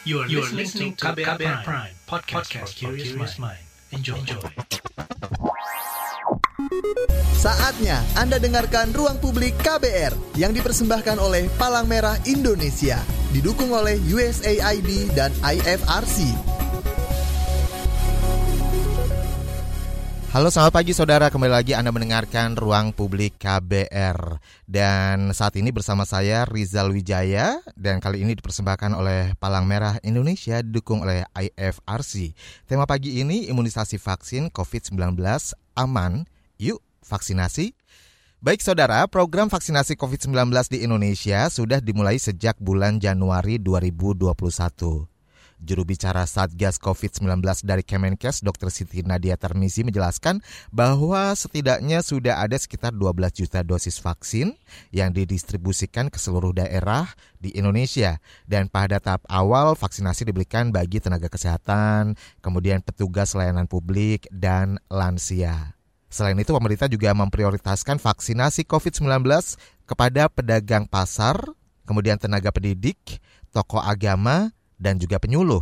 You are, you are listening to KBR, Prime, Prime podcast, podcast for curious mind. Enjoy. Enjoy. Saatnya Anda dengarkan Ruang Publik KBR yang dipersembahkan oleh Palang Merah Indonesia. Didukung oleh USAID dan IFRC. Halo selamat pagi saudara, kembali lagi Anda mendengarkan Ruang Publik KBR Dan saat ini bersama saya Rizal Wijaya. Dan kali ini dipersembahkan oleh Palang Merah Indonesia didukung oleh IFRC Tema pagi ini imunisasi vaksin COVID-19 aman, yuk vaksinasi. Baik saudara, program vaksinasi COVID-19 di Indonesia sudah dimulai sejak bulan Januari 2021 Juru bicara Satgas COVID-19 dari Kemenkes, Dr. Siti Nadia Termisi menjelaskan bahwa setidaknya sudah ada sekitar 12 juta dosis vaksin yang didistribusikan ke seluruh daerah di Indonesia. Dan pada tahap awal vaksinasi diberikan bagi tenaga kesehatan, kemudian petugas layanan publik, dan lansia. Selain itu, pemerintah juga memprioritaskan vaksinasi COVID-19 kepada pedagang pasar, kemudian tenaga pendidik, tokoh agama, dan juga penyuluh.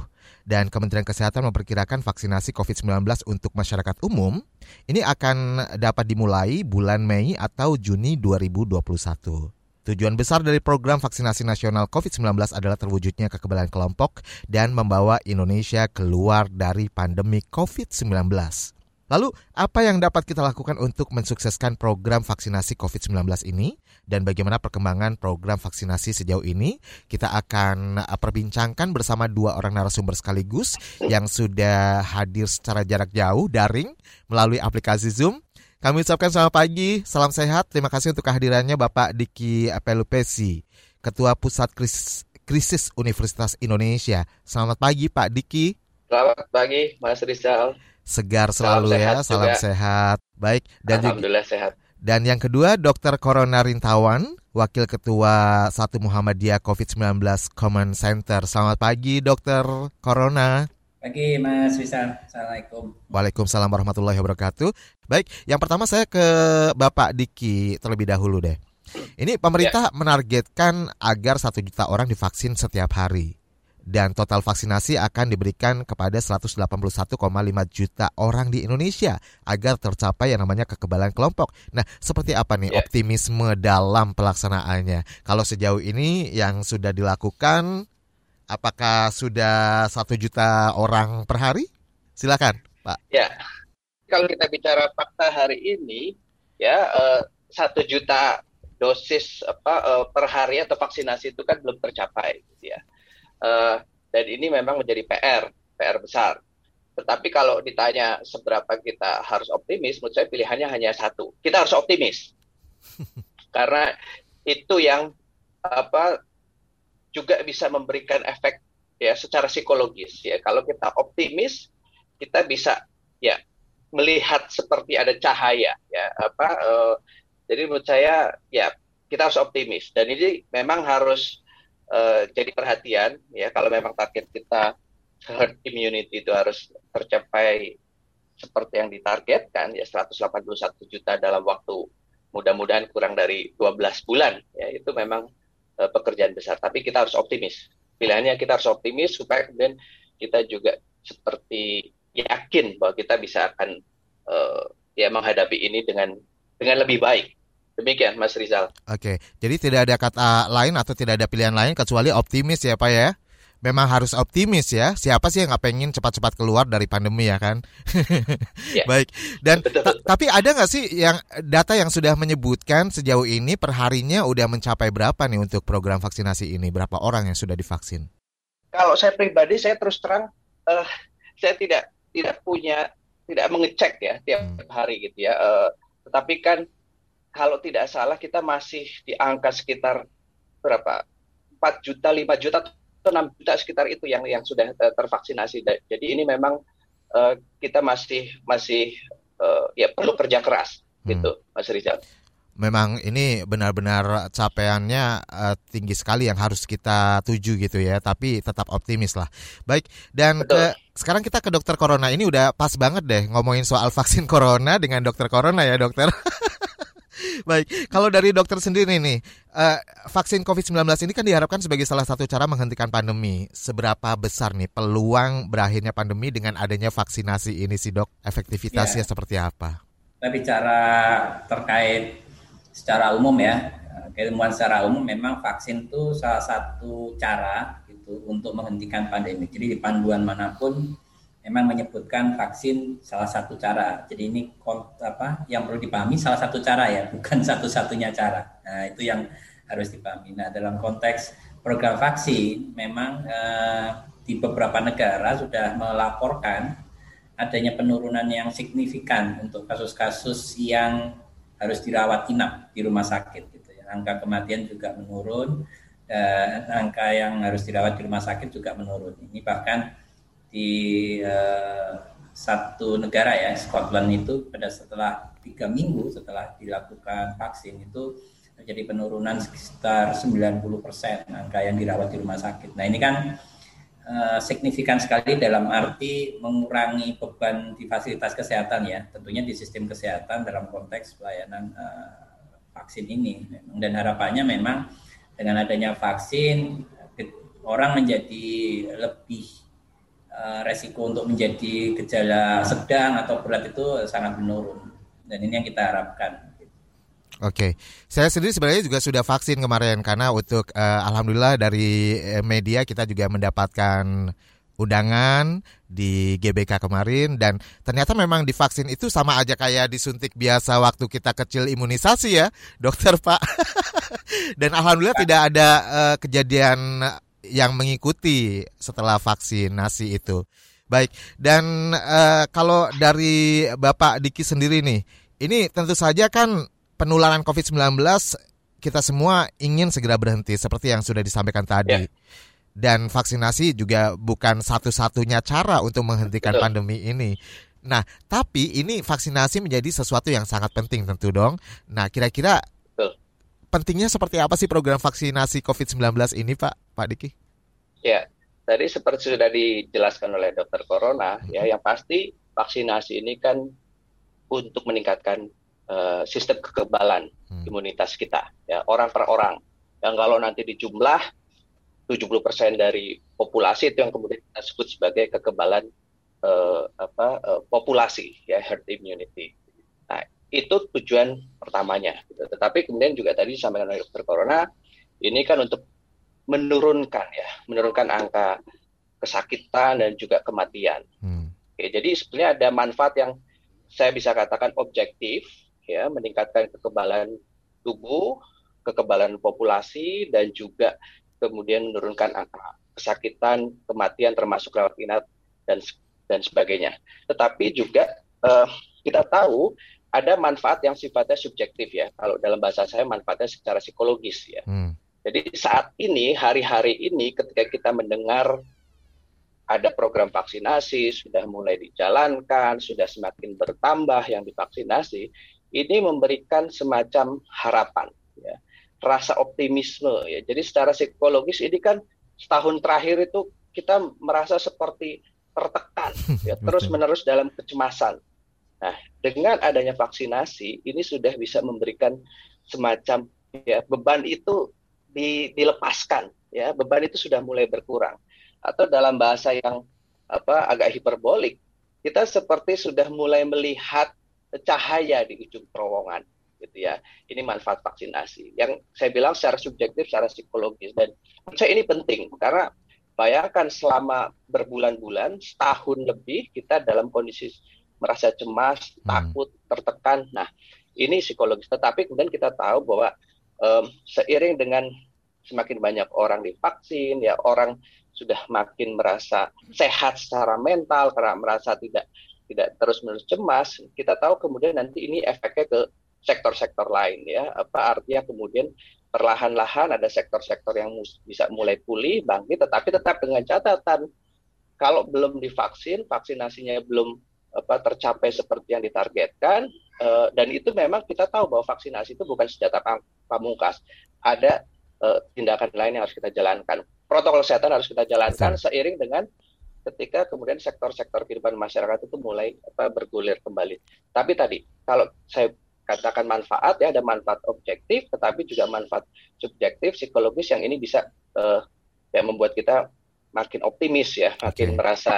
Dan Kementerian Kesehatan memperkirakan vaksinasi COVID-19 untuk masyarakat umum ini akan dapat dimulai bulan Mei atau Juni 2021. Tujuan besar dari program vaksinasi nasional COVID-19 adalah terwujudnya kekebalan kelompok dan membawa Indonesia keluar dari pandemi COVID-19. Lalu, apa yang dapat kita lakukan untuk mensukseskan program vaksinasi COVID-19 ini? Dan bagaimana perkembangan program vaksinasi sejauh ini? Kita akan uh, perbincangkan bersama dua orang narasumber sekaligus yang sudah hadir secara jarak jauh, daring, melalui aplikasi Zoom. Kami ucapkan selamat pagi, salam sehat. Terima kasih untuk kehadirannya Bapak Diki Pelupesi, Ketua Pusat Krisis, Krisis Universitas Indonesia. Selamat pagi Pak Diki. Selamat pagi Mas Rizal segar selalu salam ya, salam juga. sehat. Baik dan Alhamdulillah juga, sehat. Dan yang kedua Dr. Corona Rintawan, Wakil Ketua Satu Muhammadiyah COVID-19 Common Center. Selamat pagi Dr. Corona. Pagi Mas Wisal. Assalamualaikum. Waalaikumsalam warahmatullahi wabarakatuh. Baik, yang pertama saya ke Bapak Diki terlebih dahulu deh. Ini pemerintah ya. menargetkan agar satu juta orang divaksin setiap hari dan total vaksinasi akan diberikan kepada 181,5 juta orang di Indonesia agar tercapai yang namanya kekebalan kelompok. Nah, seperti apa nih yeah. optimisme dalam pelaksanaannya? Kalau sejauh ini yang sudah dilakukan, apakah sudah satu juta orang per hari? Silakan, Pak. Ya, kalau kita bicara fakta hari ini, ya eh, satu juta dosis apa uh, per hari atau vaksinasi itu kan belum tercapai, gitu ya Uh, dan ini memang menjadi PR, PR besar. Tetapi kalau ditanya seberapa kita harus optimis, menurut saya pilihannya hanya satu. Kita harus optimis. Karena itu yang apa juga bisa memberikan efek ya secara psikologis ya. Kalau kita optimis, kita bisa ya melihat seperti ada cahaya ya apa uh, jadi menurut saya ya kita harus optimis dan ini memang harus uh, jadi perhatian ya. Kalau memang target kita herd immunity itu harus tercapai seperti yang ditargetkan ya 181 juta dalam waktu mudah-mudahan kurang dari 12 bulan ya. Itu memang uh, pekerjaan besar. Tapi kita harus optimis. Pilihannya kita harus optimis supaya kemudian kita juga seperti yakin bahwa kita bisa akan uh, ya menghadapi ini dengan dengan lebih baik Demikian Mas Rizal. Oke, jadi tidak ada kata lain atau tidak ada pilihan lain kecuali optimis ya Pak ya? Memang harus optimis ya. Siapa sih yang nggak pengen cepat-cepat keluar dari pandemi ya kan? ya. Baik. Dan tapi ada nggak sih yang data yang sudah menyebutkan sejauh ini perharinya udah mencapai berapa nih untuk program vaksinasi ini? Berapa orang yang sudah divaksin? Kalau saya pribadi saya terus terang uh, saya tidak tidak punya tidak mengecek ya tiap hmm. hari gitu ya. Uh, tetapi kan kalau tidak salah kita masih di angka sekitar berapa 4 juta 5 juta atau 6 juta sekitar itu yang yang sudah uh, tervaksinasi jadi ini memang uh, kita masih masih uh, ya perlu kerja keras hmm. gitu Mas Rizal memang ini benar-benar capaiannya uh, tinggi sekali yang harus kita tuju gitu ya, tapi tetap optimis lah. Baik, dan ke sekarang kita ke dokter corona ini udah pas banget deh ngomongin soal vaksin corona dengan dokter corona ya dokter. Baik, kalau dari dokter sendiri nih, uh, vaksin COVID-19 ini kan diharapkan sebagai salah satu cara menghentikan pandemi. Seberapa besar nih peluang berakhirnya pandemi dengan adanya vaksinasi ini sih dok? Efektivitasnya ya. seperti apa? Kita bicara terkait secara umum ya, keilmuan secara umum memang vaksin itu salah satu cara itu untuk menghentikan pandemi. Jadi di panduan mana pun memang menyebutkan vaksin salah satu cara. Jadi ini apa yang perlu dipahami salah satu cara ya, bukan satu-satunya cara. Nah, itu yang harus dipahami. Nah, dalam konteks program vaksin memang eh, di beberapa negara sudah melaporkan adanya penurunan yang signifikan untuk kasus-kasus yang harus dirawat inap di rumah sakit gitu ya. Angka kematian juga menurun dan angka yang harus dirawat di rumah sakit juga menurun. Ini bahkan di uh, satu negara ya Scotland itu pada setelah tiga minggu setelah dilakukan vaksin itu terjadi penurunan sekitar 90 persen angka yang dirawat di rumah sakit. Nah ini kan uh, signifikan sekali dalam arti mengurangi beban di fasilitas kesehatan ya, tentunya di sistem kesehatan dalam konteks pelayanan uh, vaksin ini. Dan harapannya memang dengan adanya vaksin orang menjadi lebih resiko untuk menjadi gejala sedang atau berat itu sangat menurun dan ini yang kita harapkan. Oke, saya sendiri sebenarnya juga sudah vaksin kemarin karena untuk uh, alhamdulillah dari eh, media kita juga mendapatkan undangan di GBK kemarin dan ternyata memang divaksin itu sama aja kayak disuntik biasa waktu kita kecil imunisasi ya, dokter Pak. dan alhamdulillah tidak ada uh, kejadian yang mengikuti setelah vaksinasi itu. Baik, dan uh, kalau dari Bapak Diki sendiri nih, ini tentu saja kan penularan COVID-19 kita semua ingin segera berhenti seperti yang sudah disampaikan tadi. Ya. Dan vaksinasi juga bukan satu-satunya cara untuk menghentikan Betul. pandemi ini. Nah, tapi ini vaksinasi menjadi sesuatu yang sangat penting tentu dong. Nah, kira-kira pentingnya seperti apa sih program vaksinasi COVID-19 ini, Pak? Pak Diki? Ya, tadi seperti sudah dijelaskan oleh dokter Corona, hmm. ya yang pasti vaksinasi ini kan untuk meningkatkan uh, sistem kekebalan hmm. imunitas kita, ya orang per orang. Yang kalau nanti dijumlah 70% dari populasi itu yang kemudian kita sebut sebagai kekebalan uh, apa uh, populasi ya herd immunity. Nah, itu tujuan pertamanya. Gitu. Tetapi kemudian juga tadi disampaikan oleh dokter Corona, ini kan untuk menurunkan ya, menurunkan angka kesakitan dan juga kematian. Hmm. Oke, jadi sebenarnya ada manfaat yang saya bisa katakan objektif, ya, meningkatkan kekebalan tubuh, kekebalan populasi, dan juga kemudian menurunkan angka kesakitan, kematian, termasuk rawat inap dan dan sebagainya. Tetapi juga uh, kita tahu ada manfaat yang sifatnya subjektif ya. Kalau dalam bahasa saya manfaatnya secara psikologis ya. Hmm. Jadi saat ini hari-hari ini ketika kita mendengar ada program vaksinasi sudah mulai dijalankan, sudah semakin bertambah yang divaksinasi, ini memberikan semacam harapan ya. Rasa optimisme ya. Jadi secara psikologis ini kan setahun terakhir itu kita merasa seperti tertekan ya, terus-menerus dalam kecemasan Nah, dengan adanya vaksinasi ini sudah bisa memberikan semacam ya beban itu di, dilepaskan ya. Beban itu sudah mulai berkurang. Atau dalam bahasa yang apa agak hiperbolik kita seperti sudah mulai melihat cahaya di ujung terowongan gitu ya. Ini manfaat vaksinasi. Yang saya bilang secara subjektif secara psikologis. Dan saya ini penting karena bayangkan selama berbulan-bulan setahun lebih kita dalam kondisi merasa cemas, hmm. takut, tertekan. Nah, ini psikologis. Tetapi kemudian kita tahu bahwa um, seiring dengan semakin banyak orang divaksin, ya orang sudah makin merasa sehat secara mental karena merasa tidak tidak terus menerus cemas. Kita tahu kemudian nanti ini efeknya ke sektor-sektor lain ya. Apa artinya kemudian perlahan-lahan ada sektor-sektor yang bisa mulai pulih, bangkit, tetapi tetap dengan catatan kalau belum divaksin, vaksinasinya belum apa tercapai seperti yang ditargetkan uh, dan itu memang kita tahu bahwa vaksinasi itu bukan senjata pamungkas ada uh, tindakan lain yang harus kita jalankan protokol kesehatan harus kita jalankan Betul. seiring dengan ketika kemudian sektor-sektor kehidupan masyarakat itu mulai apa bergulir kembali tapi tadi kalau saya katakan manfaat ya ada manfaat objektif tetapi juga manfaat subjektif psikologis yang ini bisa uh, ya membuat kita makin optimis ya makin okay. merasa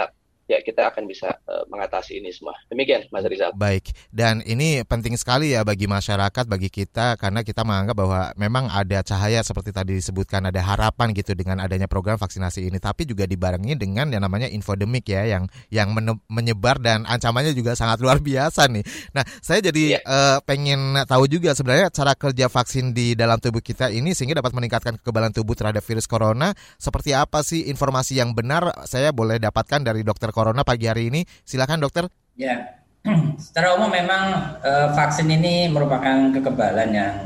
ya kita akan bisa uh, mengatasi ini semua. Demikian Mas Rizal. Baik, dan ini penting sekali ya bagi masyarakat, bagi kita karena kita menganggap bahwa memang ada cahaya seperti tadi disebutkan ada harapan gitu dengan adanya program vaksinasi ini, tapi juga dibarengi dengan yang namanya infodemik ya yang yang menyebar dan ancamannya juga sangat luar biasa nih. Nah, saya jadi. Iya. uh, pengen tahu juga sebenarnya cara kerja vaksin di dalam tubuh kita ini sehingga dapat meningkatkan kekebalan tubuh terhadap virus corona. Seperti apa sih informasi yang benar saya boleh dapatkan dari dokter corona pagi hari ini. Silakan dokter. Ya, secara umum memang uh, vaksin ini merupakan kekebalan yang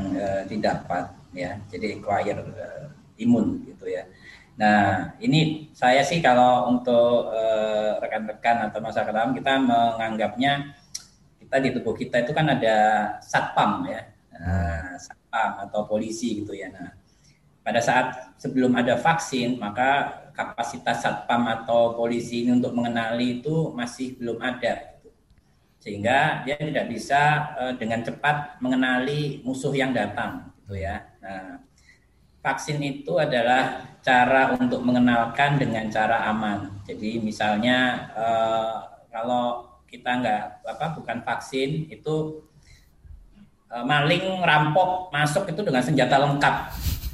didapat ya, jadi acquired uh, imun gitu ya. Nah, ini saya sih kalau untuk rekan-rekan atau masyarakat awam kita menganggapnya kita di tubuh kita itu kan ada satpam ya, nah, satpam atau polisi gitu ya. Nah, pada saat sebelum ada vaksin maka kapasitas satpam atau polisi ini untuk mengenali itu masih belum ada. Sehingga dia tidak bisa uh, dengan cepat mengenali musuh yang datang gitu ya. Nah vaksin itu adalah cara untuk mengenalkan dengan cara aman. Jadi misalnya uh, kalau kita nggak apa bukan vaksin itu uh, maling rampok masuk itu dengan senjata lengkap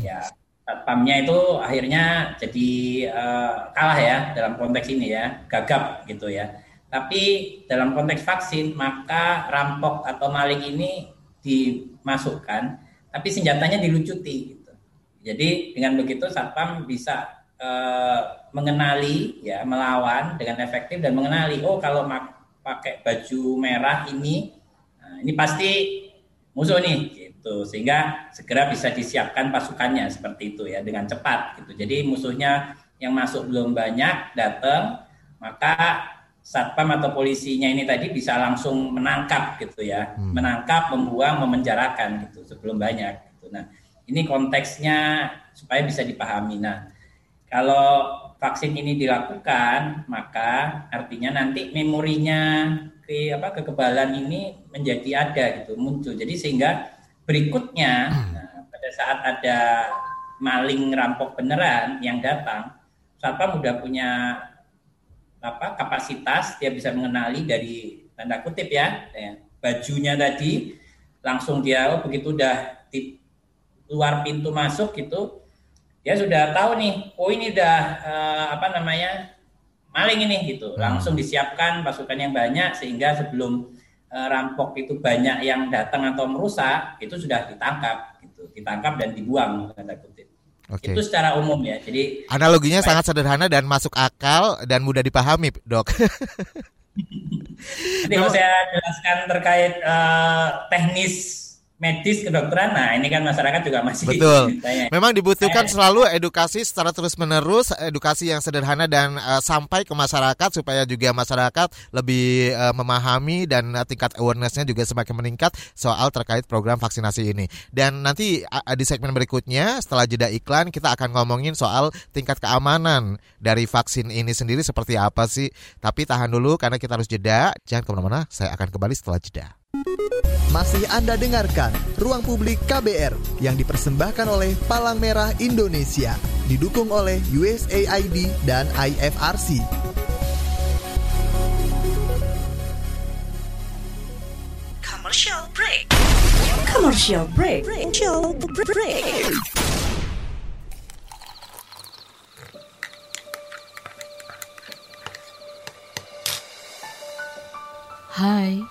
ya satpamnya itu akhirnya jadi uh, kalah ya dalam konteks ini ya, gagap gitu ya. Tapi dalam konteks vaksin maka rampok atau maling ini dimasukkan, tapi senjatanya dilucuti gitu. Jadi dengan begitu satpam bisa uh, mengenali ya, melawan dengan efektif dan mengenali oh kalau pakai baju merah ini, nah, ini pasti musuh nih gitu. Sehingga segera bisa disiapkan pasukannya seperti itu ya dengan cepat gitu. Jadi musuhnya yang masuk belum banyak datang maka satpam atau polisinya ini tadi bisa langsung menangkap gitu ya. Hmm. menangkap membuang memenjarakan gitu sebelum banyak gitu. Nah ini konteksnya supaya bisa dipahami. Nah kalau vaksin ini dilakukan maka artinya nanti memorinya ke apa kekebalan ini menjadi ada gitu muncul. Jadi sehingga berikutnya nah, pada saat ada maling rampok beneran yang datang satpam udah punya apa kapasitas dia bisa mengenali dari tanda kutip ya, ya bajunya tadi langsung dia oh, begitu udah di luar pintu masuk gitu dia sudah tahu nih oh ini udah uh, apa namanya maling ini gitu hmm. langsung disiapkan pasukan yang banyak sehingga sebelum Eh, rampok itu banyak yang datang atau merusak itu sudah ditangkap gitu. Ditangkap dan dibuang tanda kutip. Okay. itu secara umum ya. Jadi analoginya sangat sederhana dan masuk akal dan mudah dipahami dok. Jadi kalau saya jelaskan terkait uh, teknis medis kedokteran nah ini kan masyarakat juga masih betul. tanya. memang dibutuhkan saya, selalu edukasi secara terus menerus edukasi yang sederhana dan uh, sampai ke masyarakat supaya juga masyarakat lebih uh, memahami dan uh, tingkat awarenessnya juga semakin meningkat soal terkait program vaksinasi ini. Dan nanti uh, di segmen berikutnya setelah jeda iklan kita akan ngomongin soal tingkat keamanan dari vaksin ini sendiri seperti apa sih. Tapi tahan dulu karena kita harus jeda. Jangan ke mana-mana saya akan kembali setelah jeda masih Anda dengarkan Ruang Publik KBR yang dipersembahkan oleh Palang Merah Indonesia, didukung oleh USAID dan IFRC. Commercial break. Commercial break. Commercial break. Hai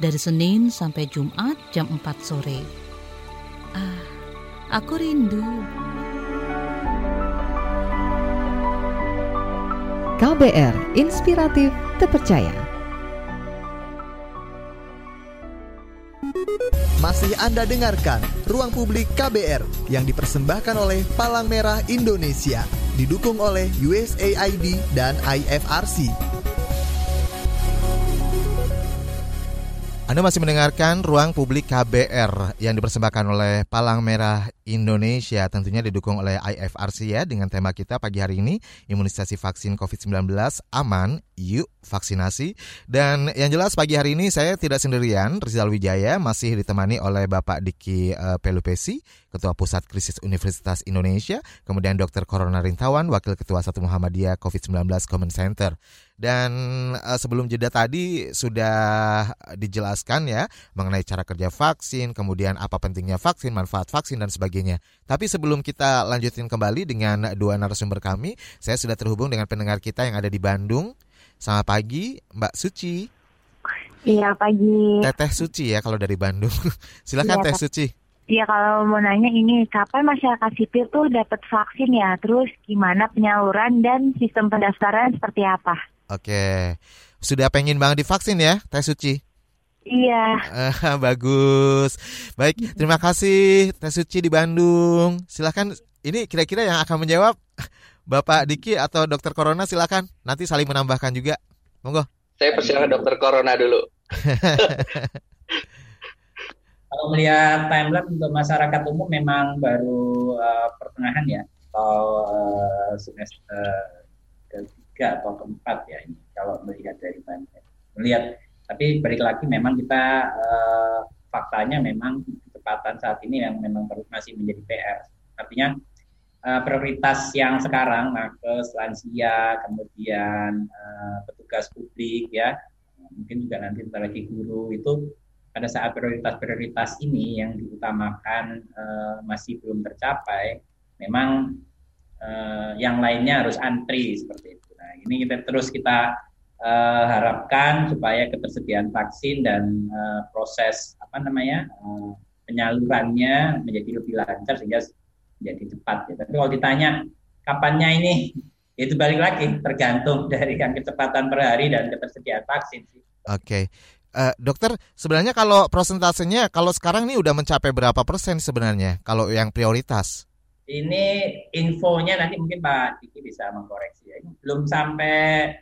dari Senin sampai Jumat jam 4 sore. Ah, aku rindu. KBR Inspiratif Terpercaya. Masih masih Anda dengarkan Ruang Publik KBR yang dipersembahkan oleh Palang Merah Indonesia, didukung oleh USAID dan IFRC. Anda masih mendengarkan Ruang Publik KBR yang dipersembahkan oleh Palang Merah Indonesia tentunya didukung oleh IFRC ya dengan tema kita pagi hari ini imunisasi vaksin COVID-19 aman yuk vaksinasi dan yang jelas pagi hari ini saya tidak sendirian Rizal Wijaya masih ditemani oleh Bapak Diki uh, Pelupesi Ketua Pusat Krisis Universitas Indonesia kemudian Dr. Corona Rintawan Wakil Ketua Satu Muhammadiyah COVID-19 Common Center dan uh, sebelum jeda tadi sudah dijelaskan ya mengenai cara kerja vaksin, kemudian apa pentingnya vaksin, manfaat vaksin dan sebagainya. Tapi sebelum kita lanjutin kembali dengan dua narasumber kami, saya sudah terhubung dengan pendengar kita yang ada di Bandung. Selamat pagi, Mbak Suci. Iya pagi. Teteh Suci ya kalau dari Bandung. Silakan Iya, Teh. Suci. Iya kalau mau nanya ini kapan masyarakat sipil tuh dapat vaksin ya? Terus gimana penyaluran dan sistem pendaftaran seperti apa? Oke. Sudah pengen banget divaksin ya, Teh Suci? Iya. Ah, bagus. Baik, terima kasih Teh Suci di Bandung. Silakan ini kira-kira yang akan menjawab Bapak Diki atau Dokter Corona silakan. Nanti saling menambahkan juga. Monggo. Saya persilakan dokter Corona dulu. Kalau melihat timeline untuk masyarakat umum memang baru eh, pertengahan ya atau eh, semester ketiga atau keempat ya ini kalau melihat dari timeline. Melihat tapi balik lagi memang kita eh, faktanya memang kecepatan saat ini yang memang masih menjadi PR. Artinya eh, prioritas yang sekarang nakes, lansia, kemudian eh, petugas publik ya, mungkin juga nanti bentar lagi guru itu pada saat prioritas-prioritas ini yang diutamakan eh, masih belum tercapai, memang eh, yang lainnya harus antri seperti itu. Nah, ini kita terus kita eh, harapkan supaya ketersediaan vaksin dan eh, proses apa namanya eh, penyalurannya menjadi lebih lancar sehingga menjadi cepat. Ya. Tapi kalau ditanya kapannya ini, itu balik lagi tergantung dari yang kecepatan per hari dan ketersediaan vaksin. Oke. Eh, dokter, sebenarnya kalau prosentasenya kalau sekarang nih udah mencapai berapa persen sebenarnya kalau yang prioritas? Ini infonya nanti mungkin Pak Diki bisa mengkoreksi ya. Ini belum sampai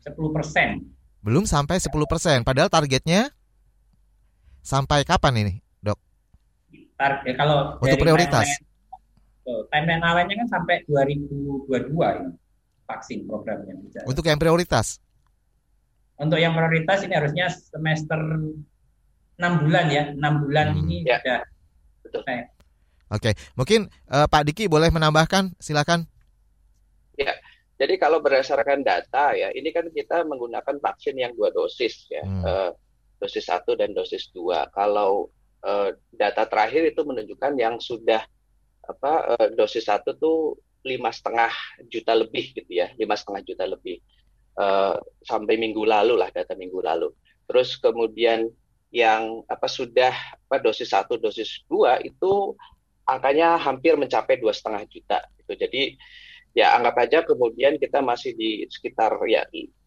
10 persen. Belum sampai 10 persen. Padahal targetnya sampai kapan ini, dok? Target kalau Untuk dari prioritas. timeline- awalnya kan sampai 2022 ini vaksin programnya bicara. Untuk yang prioritas? Untuk yang prioritas ini harusnya semester 6 bulan ya. 6 bulan Hmm. ini Ya. sudah Betul. Oke, mungkin eh, Pak Diki boleh menambahkan, silakan. Jadi kalau berdasarkan data ya, ini kan kita menggunakan vaksin yang dua dosis ya, Hmm. Eh, dosis satu dan dosis dua. Kalau eh, data terakhir itu menunjukkan yang sudah apa eh, dosis satu tuh lima setengah juta lebih gitu ya, lima setengah juta lebih Eh, sampai minggu lalu lah data minggu lalu. Terus kemudian yang apa sudah apa dosis satu dosis dua itu angkanya hampir mencapai dua setengah juta gitu. Jadi ya anggap aja kemudian kita masih di sekitar ya 5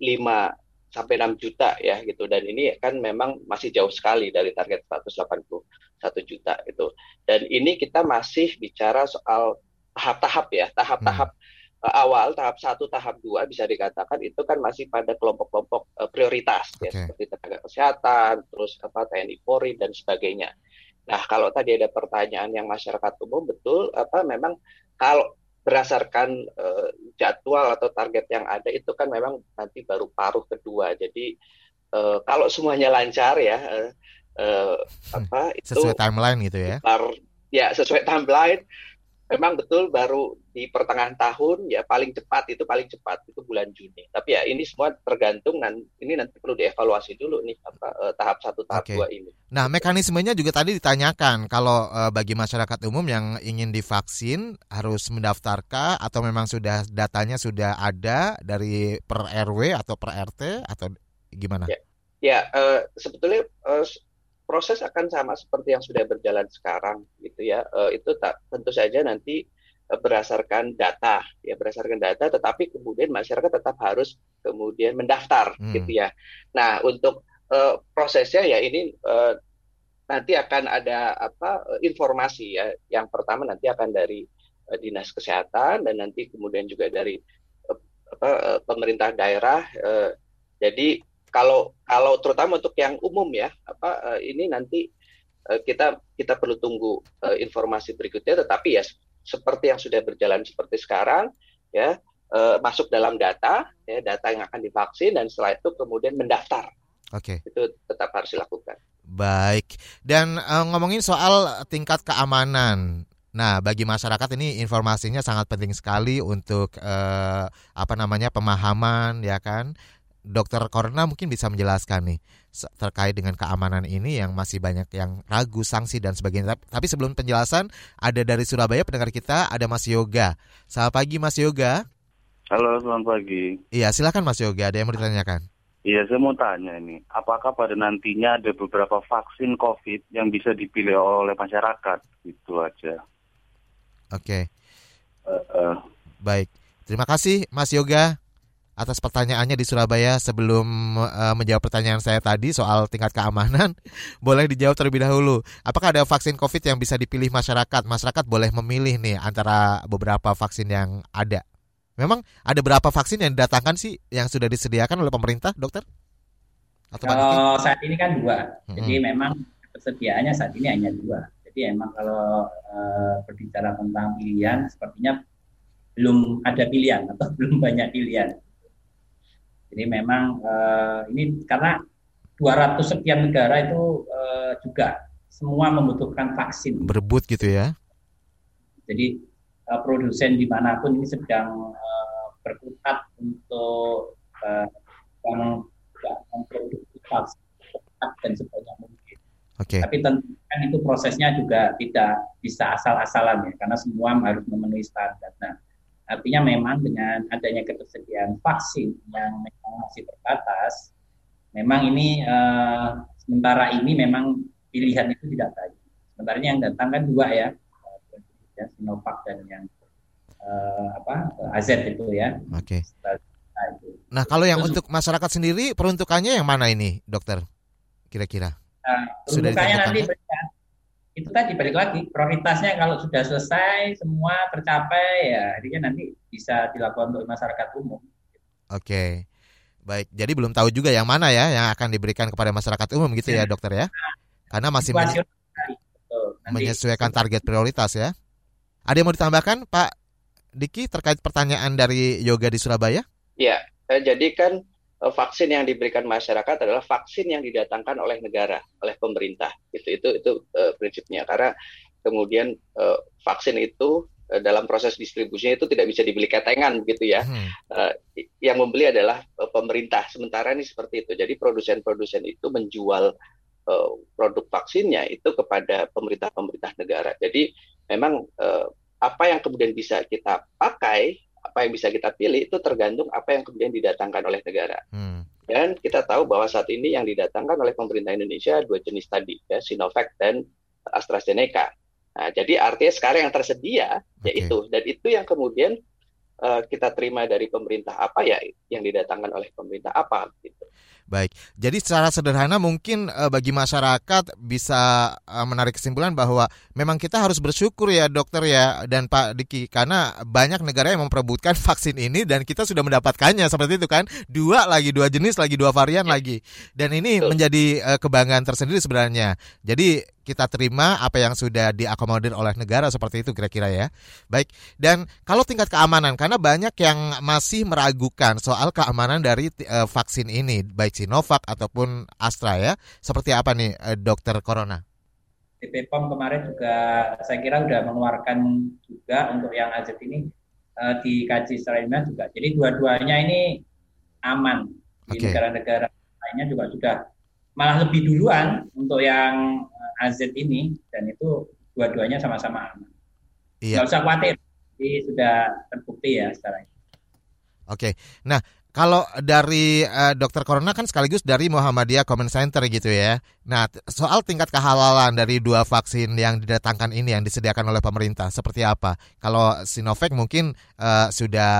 sampai 6 juta ya gitu dan ini kan memang masih jauh sekali dari target 181 juta gitu. Dan ini kita masih bicara soal tahap-tahap ya, tahap-tahap eh, awal, tahap satu, tahap dua bisa dikatakan itu kan masih pada kelompok-kelompok eh, prioritas ya Oke. seperti tenaga kesehatan, terus apa TNI Polri dan sebagainya. Nah, kalau tadi ada pertanyaan yang masyarakat umum betul apa memang kalau berdasarkan eh, jadwal atau target yang ada itu kan memang nanti baru paruh kedua. Jadi eh, kalau semuanya lancar ya eh, eh, apa itu Sesuai timeline gitu ya. sekitar ya sesuai timeline memang betul baru di pertengahan tahun ya paling cepat itu paling cepat itu bulan Juni. Tapi ya ini semua tergantung dan ini nanti perlu dievaluasi dulu nih apa eh, tahap satu tahap Oke. dua ini. Nah, mekanismenya juga tadi ditanyakan kalau eh, bagi masyarakat umum yang ingin divaksin harus mendaftarkah atau memang sudah datanya sudah ada dari per RW atau per RT atau gimana? Ya. Ya eh, sebetulnya eh, proses akan sama seperti yang sudah berjalan sekarang gitu ya. Eh, itu tak tentu saja nanti eh, berdasarkan data ya berdasarkan data tetapi kemudian masyarakat tetap harus kemudian mendaftar Hmm. gitu ya. Nah, untuk eh, prosesnya ya ini eh, nanti akan ada apa informasi ya. Yang pertama nanti akan dari dinas kesehatan dan nanti kemudian juga dari apa pemerintah daerah. Jadi kalau kalau terutama untuk yang umum ya apa uh, ini nanti uh, kita kita perlu tunggu uh, informasi berikutnya. Tetapi ya seperti yang sudah berjalan seperti sekarang ya uh, masuk dalam data ya data yang akan divaksin dan setelah itu kemudian mendaftar. Oke. Okay. Itu tetap harus dilakukan. Baik. Dan uh, ngomongin soal tingkat keamanan. Nah, bagi masyarakat ini informasinya sangat penting sekali untuk uh, apa namanya pemahaman ya kan. Dokter Corona mungkin bisa menjelaskan nih terkait dengan keamanan ini yang masih banyak yang ragu, sanksi dan sebagainya. Tapi sebelum penjelasan ada dari Surabaya pendengar kita ada Mas Yoga. Selamat pagi Mas Yoga. Halo, selamat pagi. Iya, silakan Mas Yoga, ada yang mau ditanyakan. Iya, saya mau tanya ini, apakah pada nantinya ada beberapa vaksin COVID yang bisa dipilih oleh masyarakat? Itu aja. Oke. Okay. Uh, uh. Baik, terima kasih Mas Yoga atas pertanyaannya di Surabaya. Sebelum uh, menjawab pertanyaan saya tadi soal tingkat keamanan, boleh dijawab terlebih dahulu. Apakah ada vaksin COVID yang bisa dipilih masyarakat? Masyarakat boleh memilih nih antara beberapa vaksin yang ada. Memang ada berapa vaksin yang didatangkan sih yang sudah disediakan oleh pemerintah, dokter? Atau kalau saat ini kan dua, hmm. jadi memang persediaannya saat ini hanya dua. Jadi emang kalau uh, berbicara tentang pilihan, sepertinya belum ada pilihan atau belum banyak pilihan. Jadi memang uh, ini karena 200 sekian negara itu uh, juga semua membutuhkan vaksin. Berebut gitu ya? Jadi uh, produsen di mana pun ini sedang uh, berkutat untuk uh, yang memproduksi cepat dan sebanyak mungkin. Okay. Tapi tentu kan itu prosesnya juga tidak bisa asal-asalan ya, karena semua harus memenuhi standar. Nah, artinya memang dengan adanya ketersediaan vaksin yang memang masih terbatas, memang ini uh, sementara ini memang pilihan itu tidak banyak. Sementara ini yang datang kan dua ya, ya Sinovac dan yang uh, apa AZ itu ya. Oke. Okay. Nah, kalau yang Terus, untuk masyarakat sendiri peruntukannya yang mana ini, dokter? Kira-kira? Nah, peruntukannya nanti itu tadi balik lagi prioritasnya kalau sudah selesai semua tercapai ya akhirnya nanti bisa dilakukan untuk masyarakat umum. Oke. Baik, jadi belum tahu juga yang mana ya yang akan diberikan kepada masyarakat umum gitu ya, ya dokter ya? Karena masih men menyesuaikan target prioritas ya. Ada yang mau ditambahkan Pak Diki terkait pertanyaan dari Yoga di Surabaya? Ya, jadi kan vaksin yang diberikan masyarakat adalah vaksin yang didatangkan oleh negara, oleh pemerintah. Gitu. Itu itu uh, prinsipnya. Karena kemudian uh, vaksin itu uh, dalam proses distribusinya itu tidak bisa dibeli ketengan gitu ya. Hmm. Uh, yang membeli adalah uh, pemerintah. Sementara ini seperti itu. Jadi produsen-produsen itu menjual uh, produk vaksinnya itu kepada pemerintah-pemerintah negara. Jadi memang uh, apa yang kemudian bisa kita pakai, apa yang bisa kita pilih itu tergantung apa yang kemudian didatangkan oleh negara. Hmm. Dan kita tahu bahwa saat ini yang didatangkan oleh pemerintah Indonesia dua jenis tadi, ya Sinovac dan AstraZeneca. Nah, jadi artinya sekarang yang tersedia okay. yaitu dan itu yang kemudian uh, kita terima dari pemerintah apa ya yang didatangkan oleh pemerintah apa gitu. Baik, jadi secara sederhana mungkin uh, bagi masyarakat bisa uh, menarik kesimpulan bahwa memang kita harus bersyukur ya dokter ya dan Pak Diki karena banyak negara yang memperebutkan vaksin ini dan kita sudah mendapatkannya seperti itu kan dua lagi dua jenis lagi dua varian ya. lagi dan ini Betul. menjadi uh, kebanggaan tersendiri sebenarnya. Jadi kita terima apa yang sudah diakomodir oleh negara seperti itu kira-kira ya. Baik, dan kalau tingkat keamanan karena banyak yang masih meragukan soal keamanan dari uh, vaksin ini baik Sinovac ataupun Astra ya. Seperti apa nih uh, dokter Corona? BPOM kemarin juga saya kira sudah mengeluarkan juga untuk yang AZ ini uh, dikaji secara ilmiah juga. Jadi dua-duanya ini aman di negara-negara lainnya juga sudah malah lebih duluan untuk yang AZ ini dan itu dua-duanya sama-sama aman. Iya. Nggak usah khawatir, ini sudah terbukti ya sekarang. Oke, nah kalau dari uh, dokter Corona kan sekaligus dari Muhammadiyah Common Center gitu ya. Nah, soal tingkat kehalalan dari dua vaksin yang didatangkan ini yang disediakan oleh pemerintah seperti apa? Kalau Sinovac mungkin uh, sudah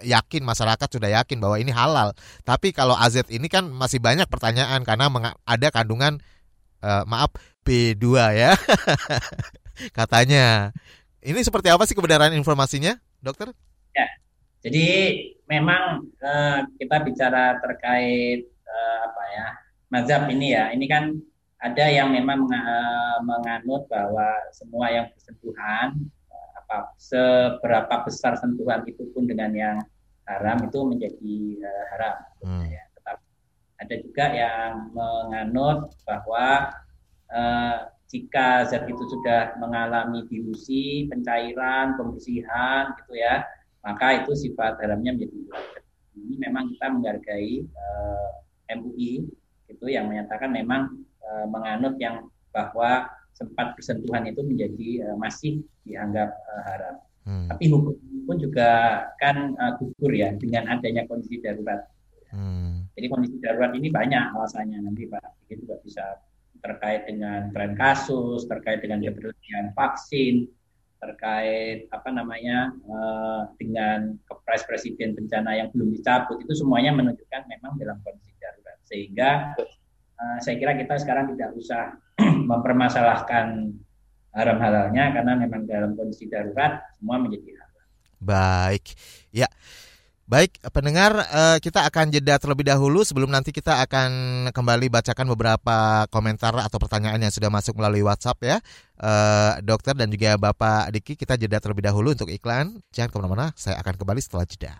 yakin masyarakat sudah yakin bahwa ini halal. Tapi kalau AZ ini kan masih banyak pertanyaan karena ada kandungan uh, maaf B2 ya. Katanya. Ini seperti apa sih kebenaran informasinya, dokter? Ya, jadi memang uh, kita bicara terkait uh, apa ya mazhab ini ya. Ini kan ada yang memang uh, menganut bahwa semua yang bersentuhan uh, apa seberapa besar sentuhan itu pun dengan yang haram itu menjadi uh, haram. Hmm. Ya. Ada juga yang menganut bahwa uh, jika zat itu sudah mengalami dilusi, pencairan, pembersihan gitu ya, maka itu sifat haramnya menjadi wajar. Ini memang kita menghargai eh, MUI itu yang menyatakan memang uh, menganut yang bahwa sempat bersentuhan itu menjadi uh, masih dianggap uh, haram. Hmm. Tapi hukum pun juga kan uh, gugur ya dengan adanya kondisi darurat. Hmm. Jadi kondisi darurat ini banyak alasannya nanti Pak. Ini juga bisa terkait dengan tren kasus, terkait dengan ketersediaan vaksin, terkait apa namanya uh, dengan kepres presiden bencana yang belum dicabut itu semuanya menunjukkan memang dalam kondisi darurat sehingga uh, saya kira kita sekarang tidak usah mempermasalahkan haram halalnya karena memang dalam kondisi darurat semua menjadi halal. Baik, ya. Baik, pendengar, eh, kita akan jeda terlebih dahulu sebelum nanti kita akan kembali bacakan beberapa komentar atau pertanyaan yang sudah masuk melalui WhatsApp ya. Eh, dokter dan juga Bapak Diki, kita jeda terlebih dahulu untuk iklan. Jangan ke mana-mana, saya akan kembali setelah jeda.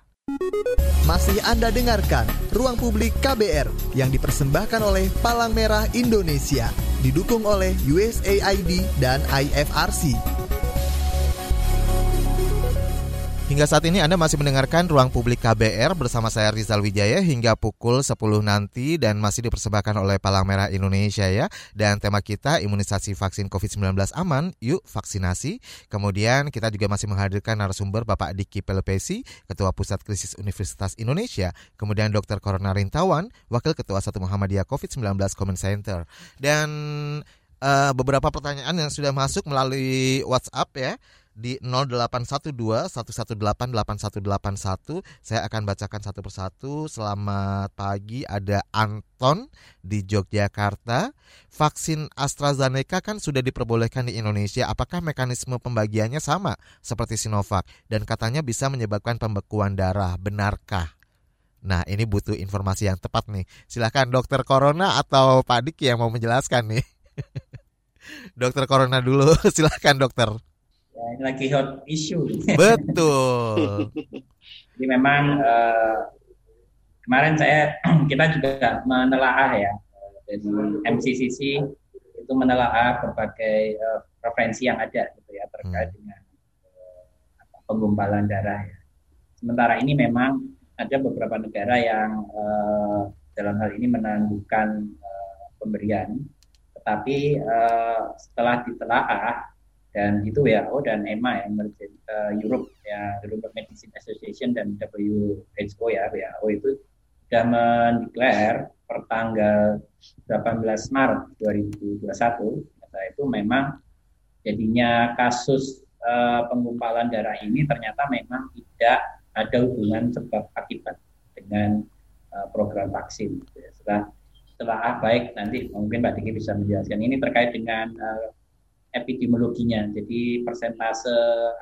Masih Anda dengarkan Ruang Publik KBR yang dipersembahkan oleh Palang Merah Indonesia, didukung oleh USAID dan IFRC. Hingga saat ini Anda masih mendengarkan Ruang Publik KBR bersama saya Rizal Wijaya hingga pukul 10 nanti dan masih dipersembahkan oleh Palang Merah Indonesia ya. Dan tema kita imunisasi vaksin COVID-19 aman, yuk vaksinasi. Kemudian kita juga masih menghadirkan narasumber Bapak Diki Pelepesi, Ketua Pusat Krisis Universitas Indonesia. Kemudian Dr. Corona Rintawan, Wakil Ketua Satu Muhammadiyah COVID-19 Comment Center. Dan uh, beberapa pertanyaan yang sudah masuk melalui WhatsApp ya di 0812 118 8181. Saya akan bacakan satu persatu. Selamat pagi, ada Anton di Yogyakarta. Vaksin AstraZeneca kan sudah diperbolehkan di Indonesia. Apakah mekanisme pembagiannya sama seperti Sinovac dan katanya bisa menyebabkan pembekuan darah? Benarkah? Nah, ini butuh informasi yang tepat nih. Silahkan dokter Corona atau Pak Diki yang mau menjelaskan nih. dokter Corona dulu, silahkan dokter. Ini lagi hot issue. Betul. Jadi memang uh, kemarin saya kita juga menelaah ya dari MCCC itu menelaah berbagai uh, preferensi yang ada gitu ya terkait hmm. dengan uh, penggumpalan darah ya. Sementara ini memang ada beberapa negara yang uh, dalam hal ini menangguhkan uh, pemberian, tetapi uh, setelah ditelaah dan itu WHO dan EMA yang uh, Europe ya European Medicine Association dan WHO ya WHO itu sudah mendeklar per tanggal 18 Maret 2021 kata itu memang jadinya kasus uh, penggumpalan darah ini ternyata memang tidak ada hubungan sebab akibat dengan uh, program vaksin. Setelah setelah ah, baik nanti mungkin Mbak Diki bisa menjelaskan ini terkait dengan uh, epidemiologinya. Jadi persentase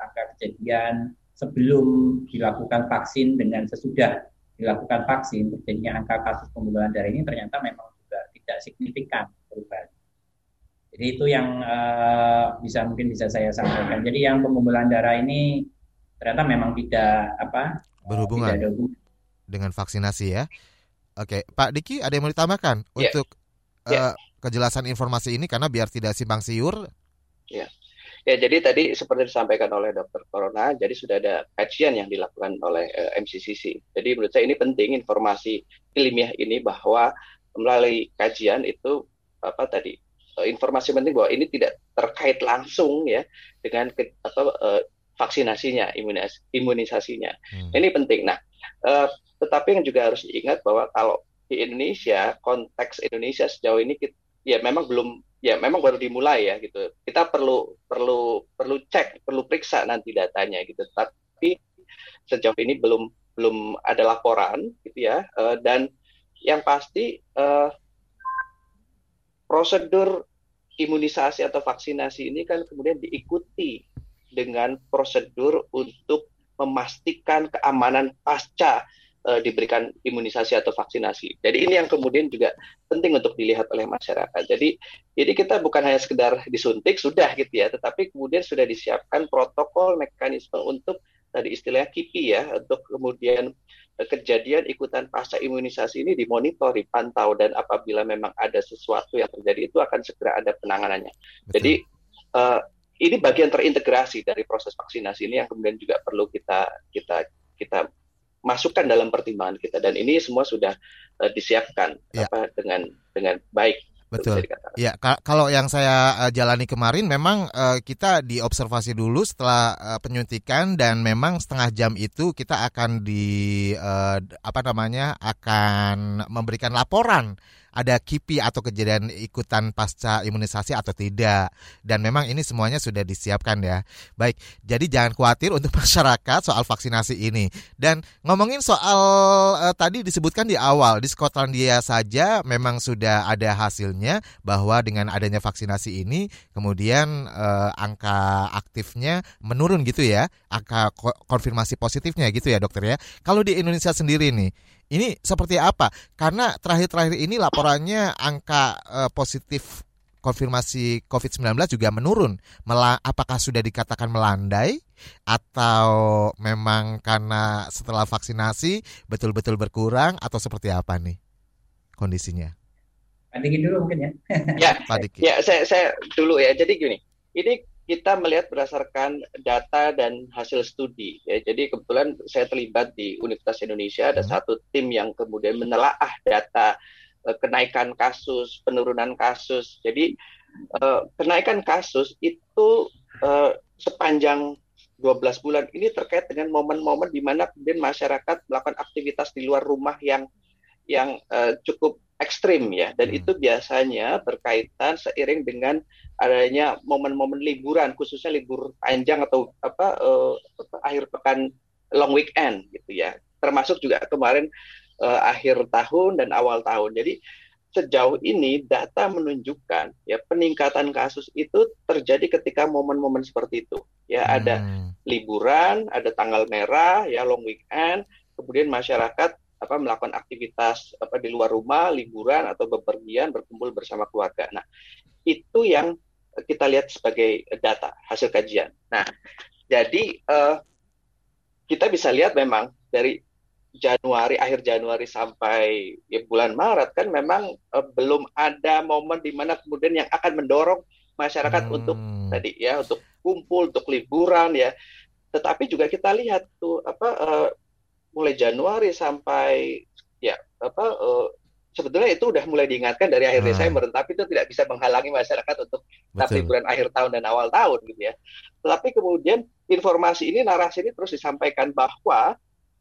angka kejadian sebelum dilakukan vaksin dengan sesudah dilakukan vaksin terjadinya angka kasus pembunuhan darah ini ternyata memang juga tidak signifikan perubahan. Jadi itu yang uh, bisa mungkin bisa saya sampaikan. Jadi yang pengumpulan darah ini ternyata memang tidak apa berhubungan tidak dengan vaksinasi ya. Oke, Pak Diki ada yang mau ditambahkan yeah. untuk yeah. Uh, kejelasan informasi ini karena biar tidak simpang siur Ya. Ya, jadi tadi seperti disampaikan oleh Dokter Corona, jadi sudah ada kajian yang dilakukan oleh uh, eh, MCCC. Jadi menurut saya ini penting informasi ilmiah ini bahwa melalui kajian itu apa tadi uh, informasi penting bahwa ini tidak terkait langsung ya dengan ke, apa uh, vaksinasinya, imunis, imunisasinya. Hmm. Ini penting. Nah, uh, tetapi yang juga harus diingat bahwa kalau di Indonesia konteks Indonesia sejauh ini kita, ya memang belum ya memang baru dimulai ya gitu. Kita perlu perlu perlu cek, perlu periksa nanti datanya gitu. Tapi sejauh ini belum belum ada laporan gitu ya. Uh, dan yang pasti uh, prosedur imunisasi atau vaksinasi ini kan kemudian diikuti dengan prosedur untuk memastikan keamanan pasca uh, diberikan imunisasi atau vaksinasi. Jadi ini yang kemudian juga penting untuk dilihat oleh masyarakat. Jadi ini kita bukan hanya sekedar disuntik sudah gitu ya, tetapi kemudian sudah disiapkan protokol mekanisme untuk tadi istilahnya KIPI ya untuk kemudian eh, kejadian ikutan pasca imunisasi ini dimonitor, dipantau dan apabila memang ada sesuatu yang terjadi itu akan segera ada penanganannya. Betul. Jadi uh, ini bagian terintegrasi dari proses vaksinasi ini yang kemudian juga perlu kita kita kita masukkan dalam pertimbangan kita dan ini semua sudah uh, disiapkan ya. apa dengan dengan baik Betul. Ya, kalau yang saya uh, jalani kemarin memang uh, kita diobservasi dulu setelah uh, penyuntikan dan memang setengah jam itu kita akan di uh, apa namanya akan memberikan laporan ada KIPI atau kejadian ikutan pasca imunisasi atau tidak. Dan memang ini semuanya sudah disiapkan ya. Baik, jadi jangan khawatir untuk masyarakat soal vaksinasi ini. Dan ngomongin soal uh, tadi disebutkan di awal di Skotlandia saja memang sudah ada hasilnya bahwa dengan adanya vaksinasi ini kemudian uh, angka aktifnya menurun gitu ya, angka konfirmasi positifnya gitu ya dokter ya. Kalau di Indonesia sendiri nih ini seperti apa? Karena terakhir-terakhir ini laporannya angka uh, positif konfirmasi COVID-19 juga menurun. Mela apakah sudah dikatakan melandai atau memang karena setelah vaksinasi betul-betul berkurang atau seperti apa nih kondisinya? Pak dulu mungkin ya. ya, ya saya, saya dulu ya. Jadi gini, ini kita melihat berdasarkan data dan hasil studi. Ya. Jadi kebetulan saya terlibat di Universitas Indonesia ada hmm. satu tim yang kemudian menelaah data uh, kenaikan kasus, penurunan kasus. Jadi uh, kenaikan kasus itu uh, sepanjang 12 bulan ini terkait dengan momen-momen di mana kemudian masyarakat melakukan aktivitas di luar rumah yang yang cukup ekstrim ya. Dan hmm. itu biasanya berkaitan seiring dengan adanya momen-momen liburan khususnya libur panjang atau apa uh, akhir pekan long weekend gitu ya. Termasuk juga kemarin uh, akhir tahun dan awal tahun. Jadi sejauh ini data menunjukkan ya peningkatan kasus itu terjadi ketika momen-momen seperti itu. Ya hmm. ada liburan ada tanggal merah ya long weekend. Kemudian masyarakat apa melakukan aktivitas apa di luar rumah, liburan atau bepergian, berkumpul bersama keluarga. Nah, itu yang kita lihat sebagai data hasil kajian. Nah, jadi uh, kita bisa lihat memang dari Januari akhir Januari sampai ya, bulan Maret kan memang uh, belum ada momen di mana kemudian yang akan mendorong masyarakat hmm. untuk tadi ya untuk kumpul untuk liburan ya tetapi juga kita lihat tuh apa uh, mulai Januari sampai ya apa uh, sebetulnya itu udah mulai diingatkan dari akhir hmm. Desember, tapi itu tidak bisa menghalangi masyarakat untuk tapi bulan akhir tahun dan awal tahun gitu ya. Tetapi kemudian informasi ini, narasi ini terus disampaikan bahwa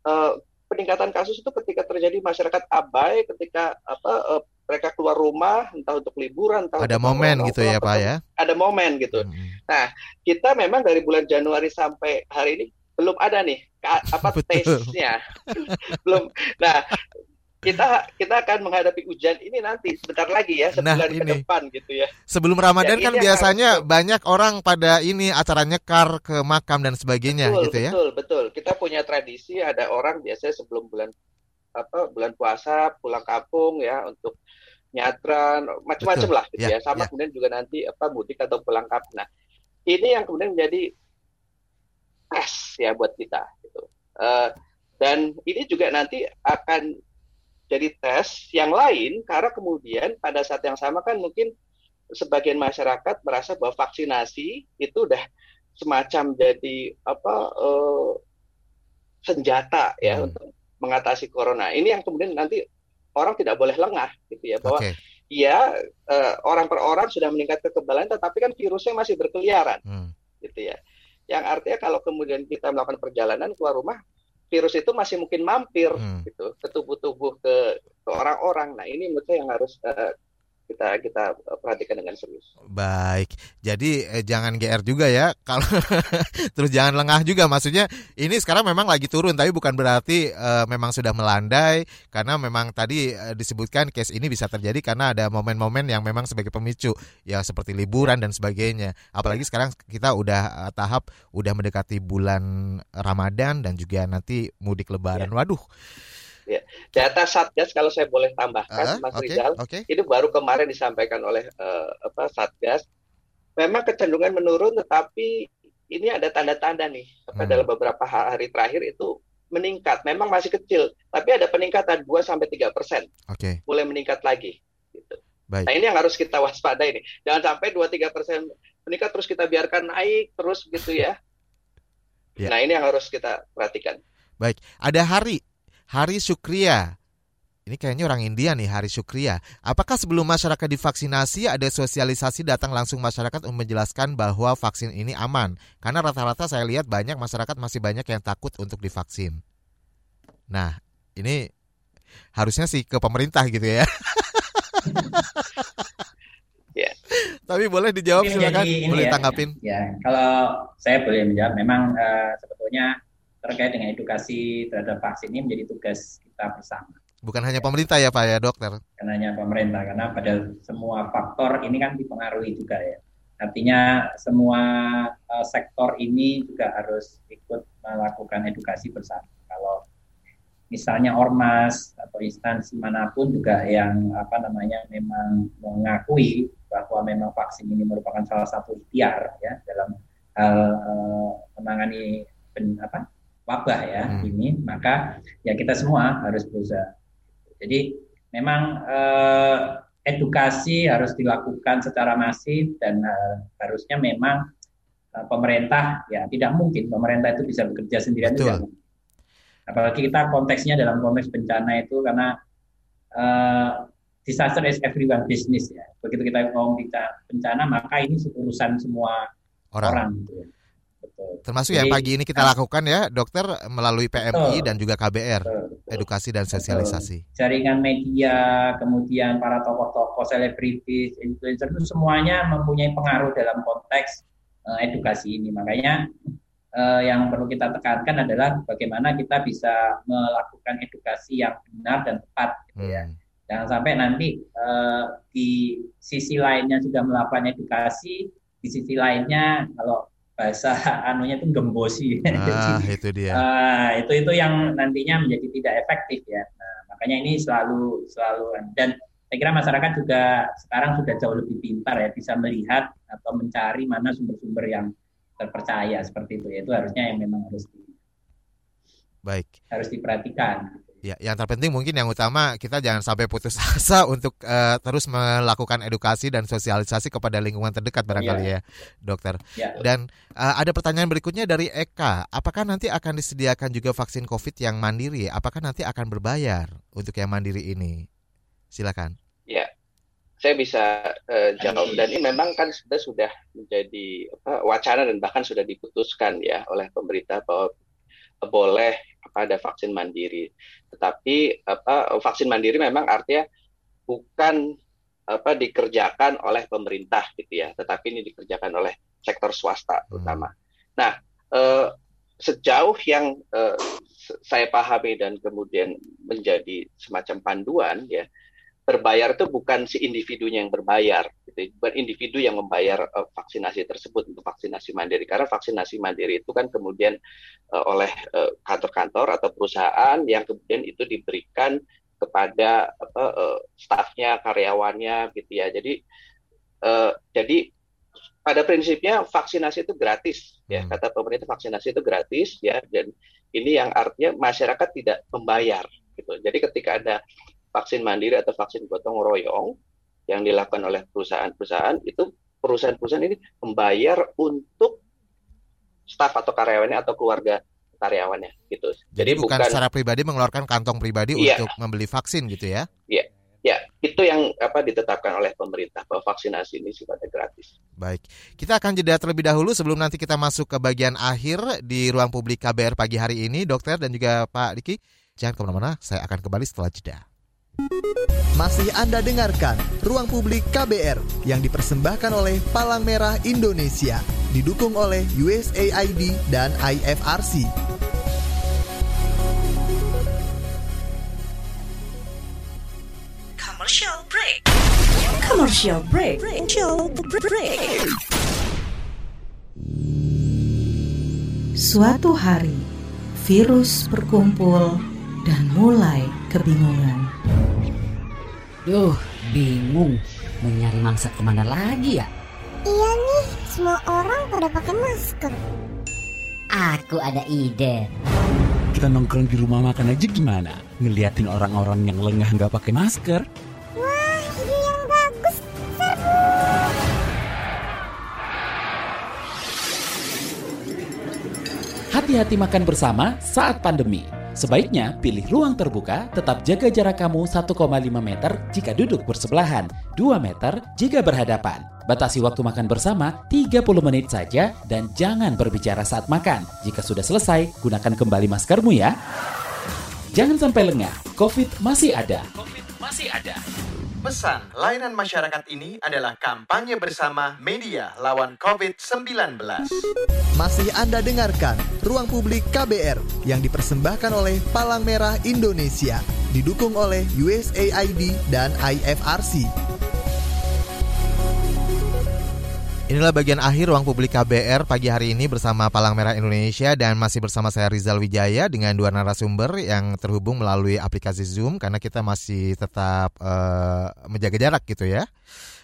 uh, peningkatan kasus itu ketika terjadi masyarakat abai, ketika apa uh, mereka keluar rumah, entah untuk liburan, entah ada untuk momen gitu ya Pak ya. Ada momen gitu. Hmm. Nah kita memang dari bulan Januari sampai hari ini belum ada nih apa tesnya belum nah kita kita akan menghadapi hujan ini nanti sebentar lagi ya sebulan nah, ini. ke depan gitu ya. Sebelum Ramadan kan biasanya harus... banyak orang pada ini acara nyekar ke makam dan sebagainya betul, gitu ya. Betul, betul. Kita punya tradisi ada orang biasanya sebelum bulan apa bulan puasa pulang kampung ya untuk nyadran macam-macam lah gitu ya. ya. Sama ya. kemudian juga nanti apa mudik atau pulang kampung. Nah, ini yang kemudian menjadi tes ya buat kita gitu. Uh, dan ini juga nanti akan jadi tes yang lain karena kemudian pada saat yang sama kan mungkin sebagian masyarakat merasa bahwa vaksinasi itu udah semacam jadi apa uh, senjata ya hmm. untuk mengatasi corona. Ini yang kemudian nanti orang tidak boleh lengah gitu ya bahwa okay. ya uh, orang per orang sudah meningkat kekebalan tetapi kan virusnya masih berkeliaran hmm. gitu ya yang artinya kalau kemudian kita melakukan perjalanan keluar rumah virus itu masih mungkin mampir hmm. gitu ke tubuh-tubuh ke, orang-orang nah ini menurut saya yang harus uh, kita kita eh, perhatikan dengan serius. Baik, jadi eh, jangan GR juga ya. Kalau terus jangan lengah juga. Maksudnya ini sekarang memang lagi turun, tapi bukan berarti eh, memang sudah melandai. Karena memang tadi eh, disebutkan case ini bisa terjadi karena ada momen-momen yang memang sebagai pemicu, ya seperti liburan dan sebagainya. Apalagi sekarang kita udah eh, tahap udah mendekati bulan Ramadan dan juga nanti mudik Lebaran. Waduh. Ya, data Satgas kalau saya boleh tambahkan, Ah, Mas oke, Rizal, oke. ini baru kemarin disampaikan oleh eh, apa Satgas. Memang kecenderungan menurun, tetapi ini ada tanda-tanda nih. Apa, Hmm. Dalam beberapa hari terakhir itu meningkat. Memang masih kecil, tapi ada peningkatan 2 sampai 3 persen. Oke, Mulai meningkat lagi. Gitu. baik. Nah ini yang harus kita waspadai nih. Jangan sampai 2-3 persen meningkat terus kita biarkan naik terus gitu ya. Ya. Nah ini yang harus kita perhatikan. Baik, ada hari Hari Syukriya. Ini kayaknya orang India nih Hari Syukriya. Apakah sebelum masyarakat divaksinasi ada sosialisasi datang langsung masyarakat untuk menjelaskan bahwa vaksin ini aman? Karena rata-rata saya lihat banyak masyarakat masih banyak yang takut untuk divaksin. Nah, ini harusnya sih ke pemerintah gitu ya. Ya. Tapi boleh dijawab silakan, boleh ya, tanggapin. Ya, kalau saya boleh menjawab, memang eh, sebetulnya terkait dengan edukasi terhadap vaksin ini menjadi tugas kita bersama. Bukan hanya pemerintah ya Pak ya dokter. Karena hanya pemerintah, karena pada semua faktor ini kan dipengaruhi juga ya. Artinya semua eh, sektor ini juga harus ikut melakukan edukasi bersama. Kalau misalnya ormas atau instansi mana pun juga yang apa namanya memang mengakui bahwa memang vaksin ini merupakan salah satu ikhtiar ya dalam hal eh, menangani pen- apa wabah ya Hmm. ini maka ya kita semua harus berusaha. Jadi memang eh, edukasi harus dilakukan secara masif dan eh, harusnya memang eh, pemerintah ya tidak mungkin pemerintah itu bisa bekerja sendirian Betul. tidak mungkin. Apalagi kita konteksnya dalam konteks bencana itu karena eh, disaster is everyone business ya. Begitu kita ngomong kita bencana maka ini urusan semua Orang. orang. gitu ya. Termasuk Jadi, yang pagi ini kita lakukan ya, dokter melalui PMI Betul. dan juga KBR, betul, edukasi dan sosialisasi. jaringan media, kemudian para tokoh-tokoh, selebritis, influencer itu semuanya mempunyai pengaruh dalam konteks eh, edukasi ini. Makanya eh, yang perlu kita tekankan adalah bagaimana kita bisa melakukan edukasi yang benar dan tepat. Gitu ya. Hmm. Jangan sampai nanti eh, di sisi lainnya sudah melakukan edukasi, di sisi lainnya kalau bahasa anunya itu gembosi. Ah, Jadi, itu dia. Ah, itu itu yang nantinya menjadi tidak efektif ya. Nah, makanya ini selalu selalu dan saya kira masyarakat juga sekarang sudah jauh lebih pintar ya bisa melihat atau mencari mana sumber-sumber yang terpercaya seperti itu. Ya, Itu harusnya yang memang harus di- Baik. harus diperhatikan. Ya, yang terpenting mungkin yang utama kita jangan sampai putus asa untuk eh, terus melakukan edukasi dan sosialisasi kepada lingkungan terdekat barangkali ya, dokter. Ya. Dan eh, ada pertanyaan berikutnya dari Eka, apakah nanti akan disediakan juga vaksin COVID yang mandiri? Apakah nanti akan berbayar untuk yang mandiri ini? Silakan. Ya, saya bisa eh, jawab dan ini memang kan sudah sudah menjadi apa, wacana dan bahkan sudah diputuskan ya oleh pemerintah bahwa boleh apa, ada vaksin mandiri. Tetapi apa vaksin mandiri memang artinya bukan apa dikerjakan oleh pemerintah gitu ya, tetapi ini dikerjakan oleh sektor swasta terutama. Nah, eh, sejauh yang eh, saya pahami dan kemudian menjadi semacam panduan ya berbayar itu bukan si individunya yang berbayar, gitu. bukan individu yang membayar eh, vaksinasi tersebut untuk vaksinasi mandiri. Karena vaksinasi mandiri itu kan kemudian eh, oleh eh, kantor-kantor atau perusahaan yang kemudian itu diberikan kepada apa eh, stafnya, karyawannya, gitu ya. Jadi eh, jadi pada prinsipnya vaksinasi itu gratis, ya Hmm. kata pemerintah vaksinasi itu gratis, ya dan ini yang artinya masyarakat tidak membayar, gitu. Jadi ketika ada vaksin mandiri atau vaksin gotong royong yang dilakukan oleh perusahaan-perusahaan itu perusahaan-perusahaan ini membayar untuk staf atau karyawannya atau keluarga karyawannya gitu. Jadi, bukan, bukan secara pribadi mengeluarkan kantong pribadi Iya. untuk membeli vaksin gitu ya? ya itu yang apa ditetapkan oleh pemerintah bahwa vaksinasi ini sifatnya gratis. Baik, kita akan jeda terlebih dahulu sebelum nanti kita masuk ke bagian akhir di ruang publik KBR pagi hari ini, dokter dan juga Pak Diki. Jangan ke mana-mana, saya akan kembali setelah jeda. Masih Anda dengarkan Ruang Publik KBR yang dipersembahkan oleh Palang Merah Indonesia, didukung oleh USAID dan IFRC. Commercial break. Commercial break. Commercial break. Suatu hari, virus berkumpul dan mulai kebingungan. Duh, bingung. Mau nyari mangsa ke mana lagi ya? Iya nih, semua orang pada pakai masker. Aku ada ide. Kita nongkrong di rumah makan aja gimana? Ngeliatin orang-orang yang lengah nggak pakai masker? Wah, ide yang bagus. Serbu. Hati-hati makan bersama saat pandemi. Sebaiknya pilih ruang terbuka, tetap jaga jarak kamu 1,5 meter jika duduk bersebelahan, 2 meter jika berhadapan. Batasi waktu makan bersama 30 menit saja dan jangan berbicara saat makan. Jika sudah selesai, gunakan kembali maskermu ya. Jangan sampai lengah, COVID masih ada. COVID masih ada. Pesan layanan masyarakat ini adalah kampanye bersama media lawan COVID-19. Masih Anda dengarkan Ruang Publik KBR yang dipersembahkan oleh Palang Merah Indonesia, didukung oleh USAID dan IFRC. Inilah bagian akhir ruang publik KBR pagi hari ini bersama Palang Merah Indonesia dan masih bersama saya Rizal Wijaya dengan dua narasumber yang terhubung melalui aplikasi Zoom karena kita masih tetap uh, menjaga jarak gitu ya.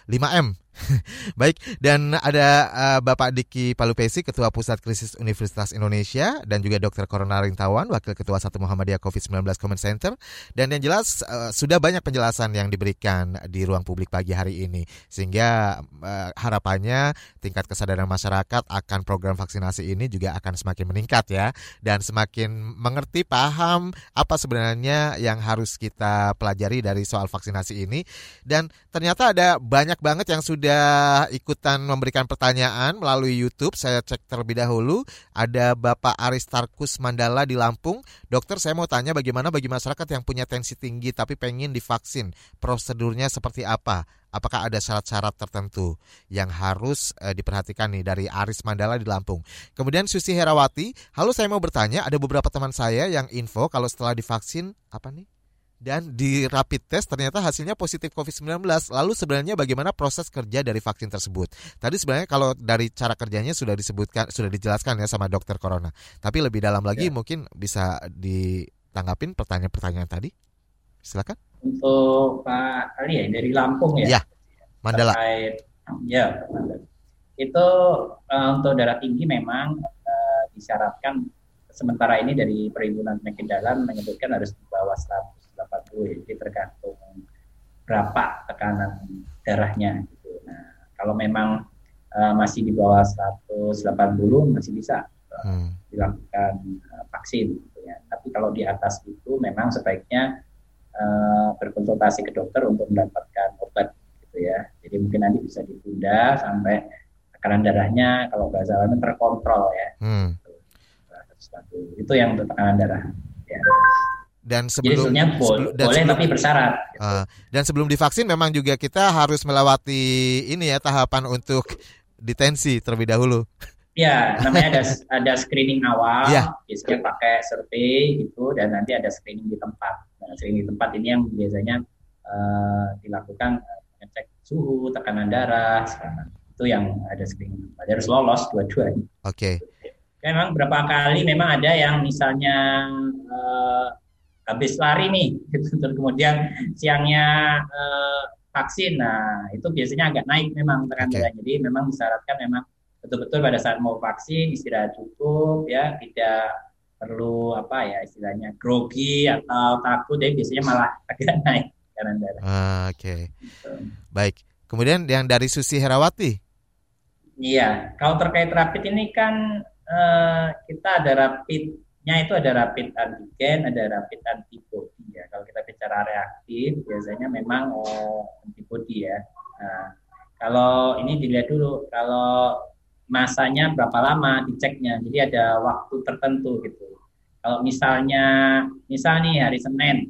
5M. Baik, dan ada uh, Bapak Diki Palupesi, Ketua Pusat Krisis Universitas Indonesia, dan juga Dr. Corona Rintawan, Wakil Ketua Satu Muhammadiyah COVID-19 Comment Center. Dan yang jelas uh, sudah banyak penjelasan yang diberikan di ruang publik pagi hari ini, sehingga uh, harapannya tingkat kesadaran masyarakat akan program vaksinasi ini juga akan semakin meningkat ya, dan semakin mengerti paham apa sebenarnya yang harus kita pelajari dari soal vaksinasi ini. Dan ternyata ada banyak banget yang sudah sudah ikutan memberikan pertanyaan melalui YouTube. Saya cek terlebih dahulu. Ada Bapak Aristarkus Mandala di Lampung. Dokter, saya mau tanya bagaimana bagi masyarakat yang punya tensi tinggi tapi pengen divaksin. Prosedurnya seperti apa? Apakah ada syarat-syarat tertentu yang harus eh, diperhatikan nih dari Aris Mandala di Lampung? Kemudian Susi Herawati, halo saya mau bertanya, ada beberapa teman saya yang info kalau setelah divaksin apa nih? Dan di rapid test ternyata hasilnya positif COVID-19. Lalu sebenarnya bagaimana proses kerja dari vaksin tersebut? Tadi sebenarnya kalau dari cara kerjanya sudah disebutkan, sudah dijelaskan ya sama dokter Corona. Tapi lebih dalam lagi ya. mungkin bisa ditanggapin pertanyaan-pertanyaan tadi. Silakan. Untuk Pak Ali ya dari Lampung ya. Ya. Mandala. Terkait, ya, Mandala. Itu uh, untuk darah tinggi memang uh, disyaratkan sementara ini dari Perhimpunan Penyakit Dalam menyebutkan harus di bawah 100 80 jadi tergantung berapa tekanan darahnya gitu. Nah, kalau memang uh, masih di bawah 180 masih bisa uh, hmm. dilakukan uh, vaksin gitu ya. Tapi kalau di atas itu memang sebaiknya uh, berkonsultasi ke dokter untuk mendapatkan obat gitu ya. Jadi mungkin nanti bisa ditunda sampai tekanan darahnya kalau nggak salah terkontrol ya. Hmm. Itu yang untuk tekanan darah. Ya dan sebelum, Jadi sebelum dan boleh sebelum, tapi bersyarat. Uh, dan sebelum divaksin memang juga kita harus melewati ini ya tahapan untuk detensi terlebih dahulu. Ya, namanya ada ada screening awal, ya. biasanya pakai survei itu dan nanti ada screening di tempat. Nah, screening di tempat ini yang biasanya uh, dilakukan uh, ngecek suhu, tekanan darah, sekarang itu yang ada screening. Ada harus lolos dua-duanya. Oke. Okay. Memang berapa kali memang ada yang misalnya uh, habis lari nih gitu. terus kemudian siangnya eh, vaksin nah itu biasanya agak naik memang tekanan okay. jadi memang disyaratkan memang betul-betul pada saat mau vaksin istirahat cukup ya tidak perlu apa ya istilahnya grogi atau takut jadi biasanya malah agak naik tekanan darah. Ah, Oke, okay. gitu. baik. Kemudian yang dari Susi Herawati. Iya, kalau terkait rapid ini kan uh, kita ada rapid nya itu ada rapid antigen, ada rapid antibody ya. Kalau kita bicara reaktif, biasanya memang oh, antibody ya. Nah, kalau ini dilihat dulu, kalau masanya berapa lama diceknya, jadi ada waktu tertentu gitu. Kalau misalnya, misal nih hari Senin,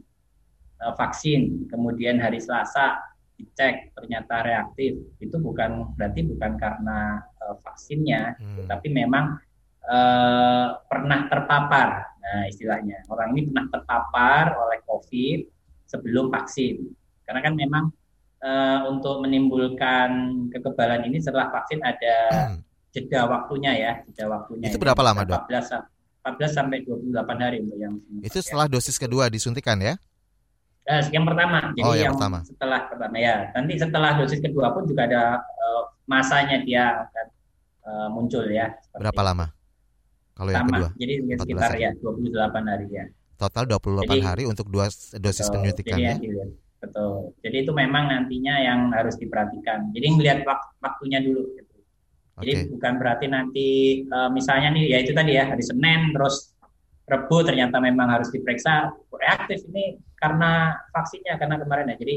uh, vaksin, kemudian hari Selasa dicek ternyata reaktif, itu bukan berarti bukan karena uh, vaksinnya, hmm. tapi memang uh, pernah terpapar. Nah, istilahnya orang ini pernah terpapar oleh COVID sebelum vaksin. Karena kan memang uh, untuk menimbulkan kekebalan ini setelah vaksin ada hmm. jeda waktunya ya, jeda waktunya. Itu berapa ya, lama, Dok? 14 14 sampai 28 hari untuk yang Itu setelah dosis kedua disuntikan ya? Nah, yang pertama. Jadi oh, yang, yang pertama. setelah pertama ya. Nanti setelah dosis kedua pun juga ada uh, masanya dia akan uh, muncul ya. Berapa itu. lama? Kalau yang kedua? Jadi sekitar hari. ya 28 hari ya. Total 28 jadi, hari untuk dua dosis betul, penyuntikan ya. ya betul. Jadi itu memang nantinya yang harus diperhatikan. Jadi melihat wak waktunya dulu. Gitu. Jadi okay. bukan berarti nanti uh, misalnya nih ya itu tadi ya hari Senin terus Rebu ternyata memang harus diperiksa reaktif ini karena vaksinnya karena kemarin ya jadi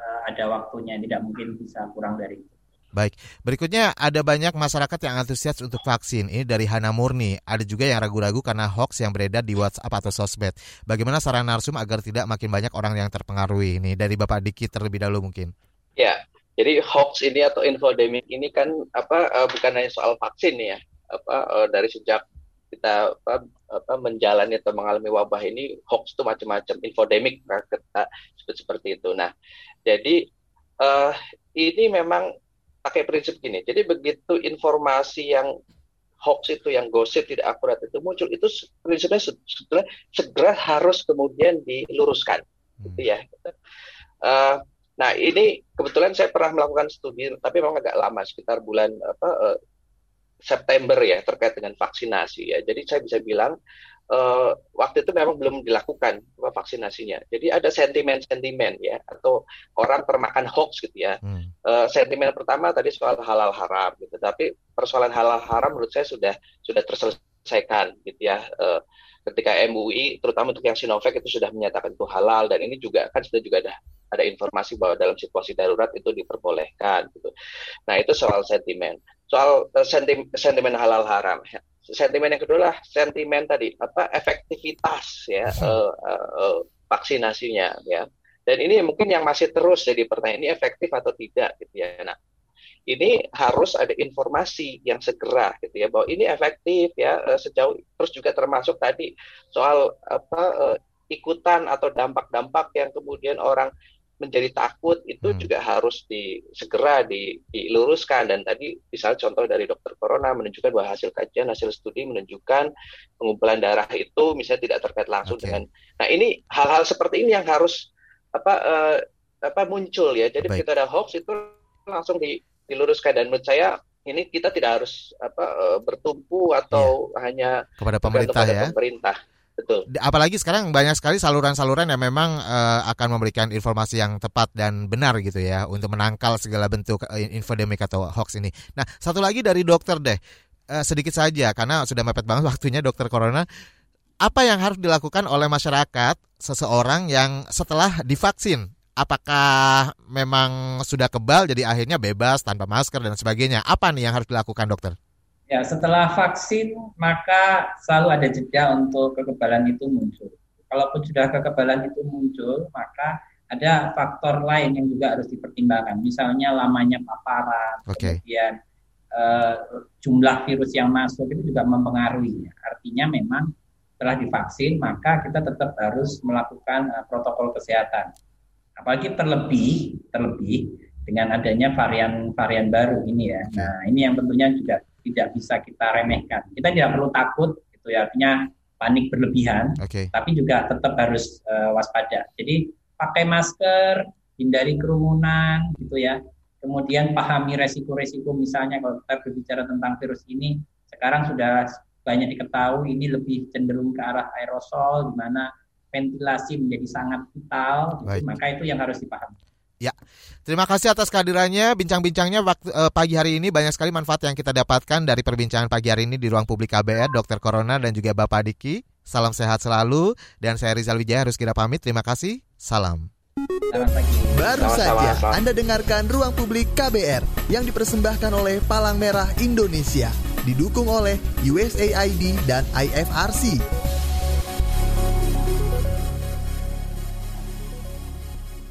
uh, ada waktunya tidak mungkin bisa kurang dari itu. Baik, berikutnya ada banyak masyarakat yang antusias untuk vaksin. Ini dari Hana Murni. Ada juga yang ragu-ragu karena hoax yang beredar di WhatsApp atau sosmed. Bagaimana saran narsum agar tidak makin banyak orang yang terpengaruhi? Ini dari Bapak Diki terlebih dahulu mungkin. Ya, jadi hoax ini atau infodemic ini kan apa uh, bukan hanya soal vaksin ya. Apa uh, dari sejak kita apa, apa menjalani atau mengalami wabah ini hoax itu macam-macam infodemic kita sebut seperti itu. Nah, jadi uh, ini memang pakai prinsip gini. Jadi begitu informasi yang hoax itu yang gosip tidak akurat itu muncul itu prinsipnya sebetulnya segera harus kemudian diluruskan, gitu ya. Uh, Nah ini kebetulan saya pernah melakukan studi, tapi memang agak lama, sekitar bulan apa uh, September ya terkait dengan vaksinasi ya. Jadi saya bisa bilang uh, waktu itu memang belum dilakukan vaksinasinya. Jadi ada sentimen-sentimen ya atau orang termakan hoax gitu ya. Hmm. Uh, sentimen pertama tadi soal halal haram gitu. Tapi persoalan halal haram menurut saya sudah sudah terselesaikan gitu ya. Uh, ketika MUI terutama untuk yang Sinovac itu sudah menyatakan itu halal dan ini juga kan sudah juga ada ada informasi bahwa dalam situasi darurat itu diperbolehkan gitu. Nah, itu soal sentimen. Soal uh, sentim, sentimen halal haram. Sentimen yang kedua lah sentimen tadi apa efektivitas ya uh, uh, uh, vaksinasinya ya. Dan ini mungkin yang masih terus jadi pertanyaan ini efektif atau tidak gitu ya. Nah, ini harus ada informasi yang segera gitu ya bahwa ini efektif ya sejauh terus juga termasuk tadi soal apa ikutan atau dampak-dampak yang kemudian orang menjadi takut itu hmm. juga harus di, segera di, diluruskan dan tadi misalnya contoh dari dokter corona menunjukkan bahwa hasil kajian hasil studi menunjukkan pengumpulan darah itu misalnya tidak terkait langsung okay. dengan nah ini hal-hal seperti ini yang harus apa uh, apa muncul ya jadi Baik. begitu ada hoax itu langsung di, diluruskan dan menurut saya ini kita tidak harus apa uh, bertumpu atau yeah. hanya kepada pemerintah ya pemerintah Betul. Apalagi sekarang banyak sekali saluran-saluran yang memang uh, akan memberikan informasi yang tepat dan benar gitu ya untuk menangkal segala bentuk uh, infodemik atau hoax ini. Nah, satu lagi dari dokter deh. Uh, sedikit saja karena sudah mepet banget waktunya dokter corona. Apa yang harus dilakukan oleh masyarakat seseorang yang setelah divaksin? Apakah memang sudah kebal jadi akhirnya bebas tanpa masker dan sebagainya? Apa nih yang harus dilakukan dokter? Ya, setelah vaksin maka selalu ada jeda untuk kekebalan itu muncul. Kalaupun sudah kekebalan itu muncul, maka ada faktor lain yang juga harus dipertimbangkan. Misalnya lamanya paparan, okay. kemudian uh, jumlah virus yang masuk itu juga mempengaruhi. Artinya memang setelah divaksin maka kita tetap harus melakukan uh, protokol kesehatan. Apalagi terlebih terlebih dengan adanya varian-varian baru ini ya. Nah, ini yang tentunya juga tidak bisa kita remehkan. Kita tidak perlu takut, gitu ya, artinya panik berlebihan, okay. tapi juga tetap harus uh, waspada. Jadi pakai masker, hindari kerumunan, gitu ya. Kemudian pahami resiko-resiko, misalnya kalau kita berbicara tentang virus ini, sekarang sudah banyak diketahui ini lebih cenderung ke arah aerosol, di mana ventilasi menjadi sangat vital, gitu. maka itu yang harus dipahami. Ya, terima kasih atas kehadirannya, bincang-bincangnya waktu uh, pagi hari ini banyak sekali manfaat yang kita dapatkan dari perbincangan pagi hari ini di ruang publik KBR, Dokter Corona dan juga Bapak Diki. Salam sehat selalu dan saya Rizal Wijaya harus kira pamit. Terima kasih. Salam. Baru saja Anda dengarkan Ruang Publik KBR yang dipersembahkan oleh Palang Merah Indonesia, didukung oleh USAID dan IFRC.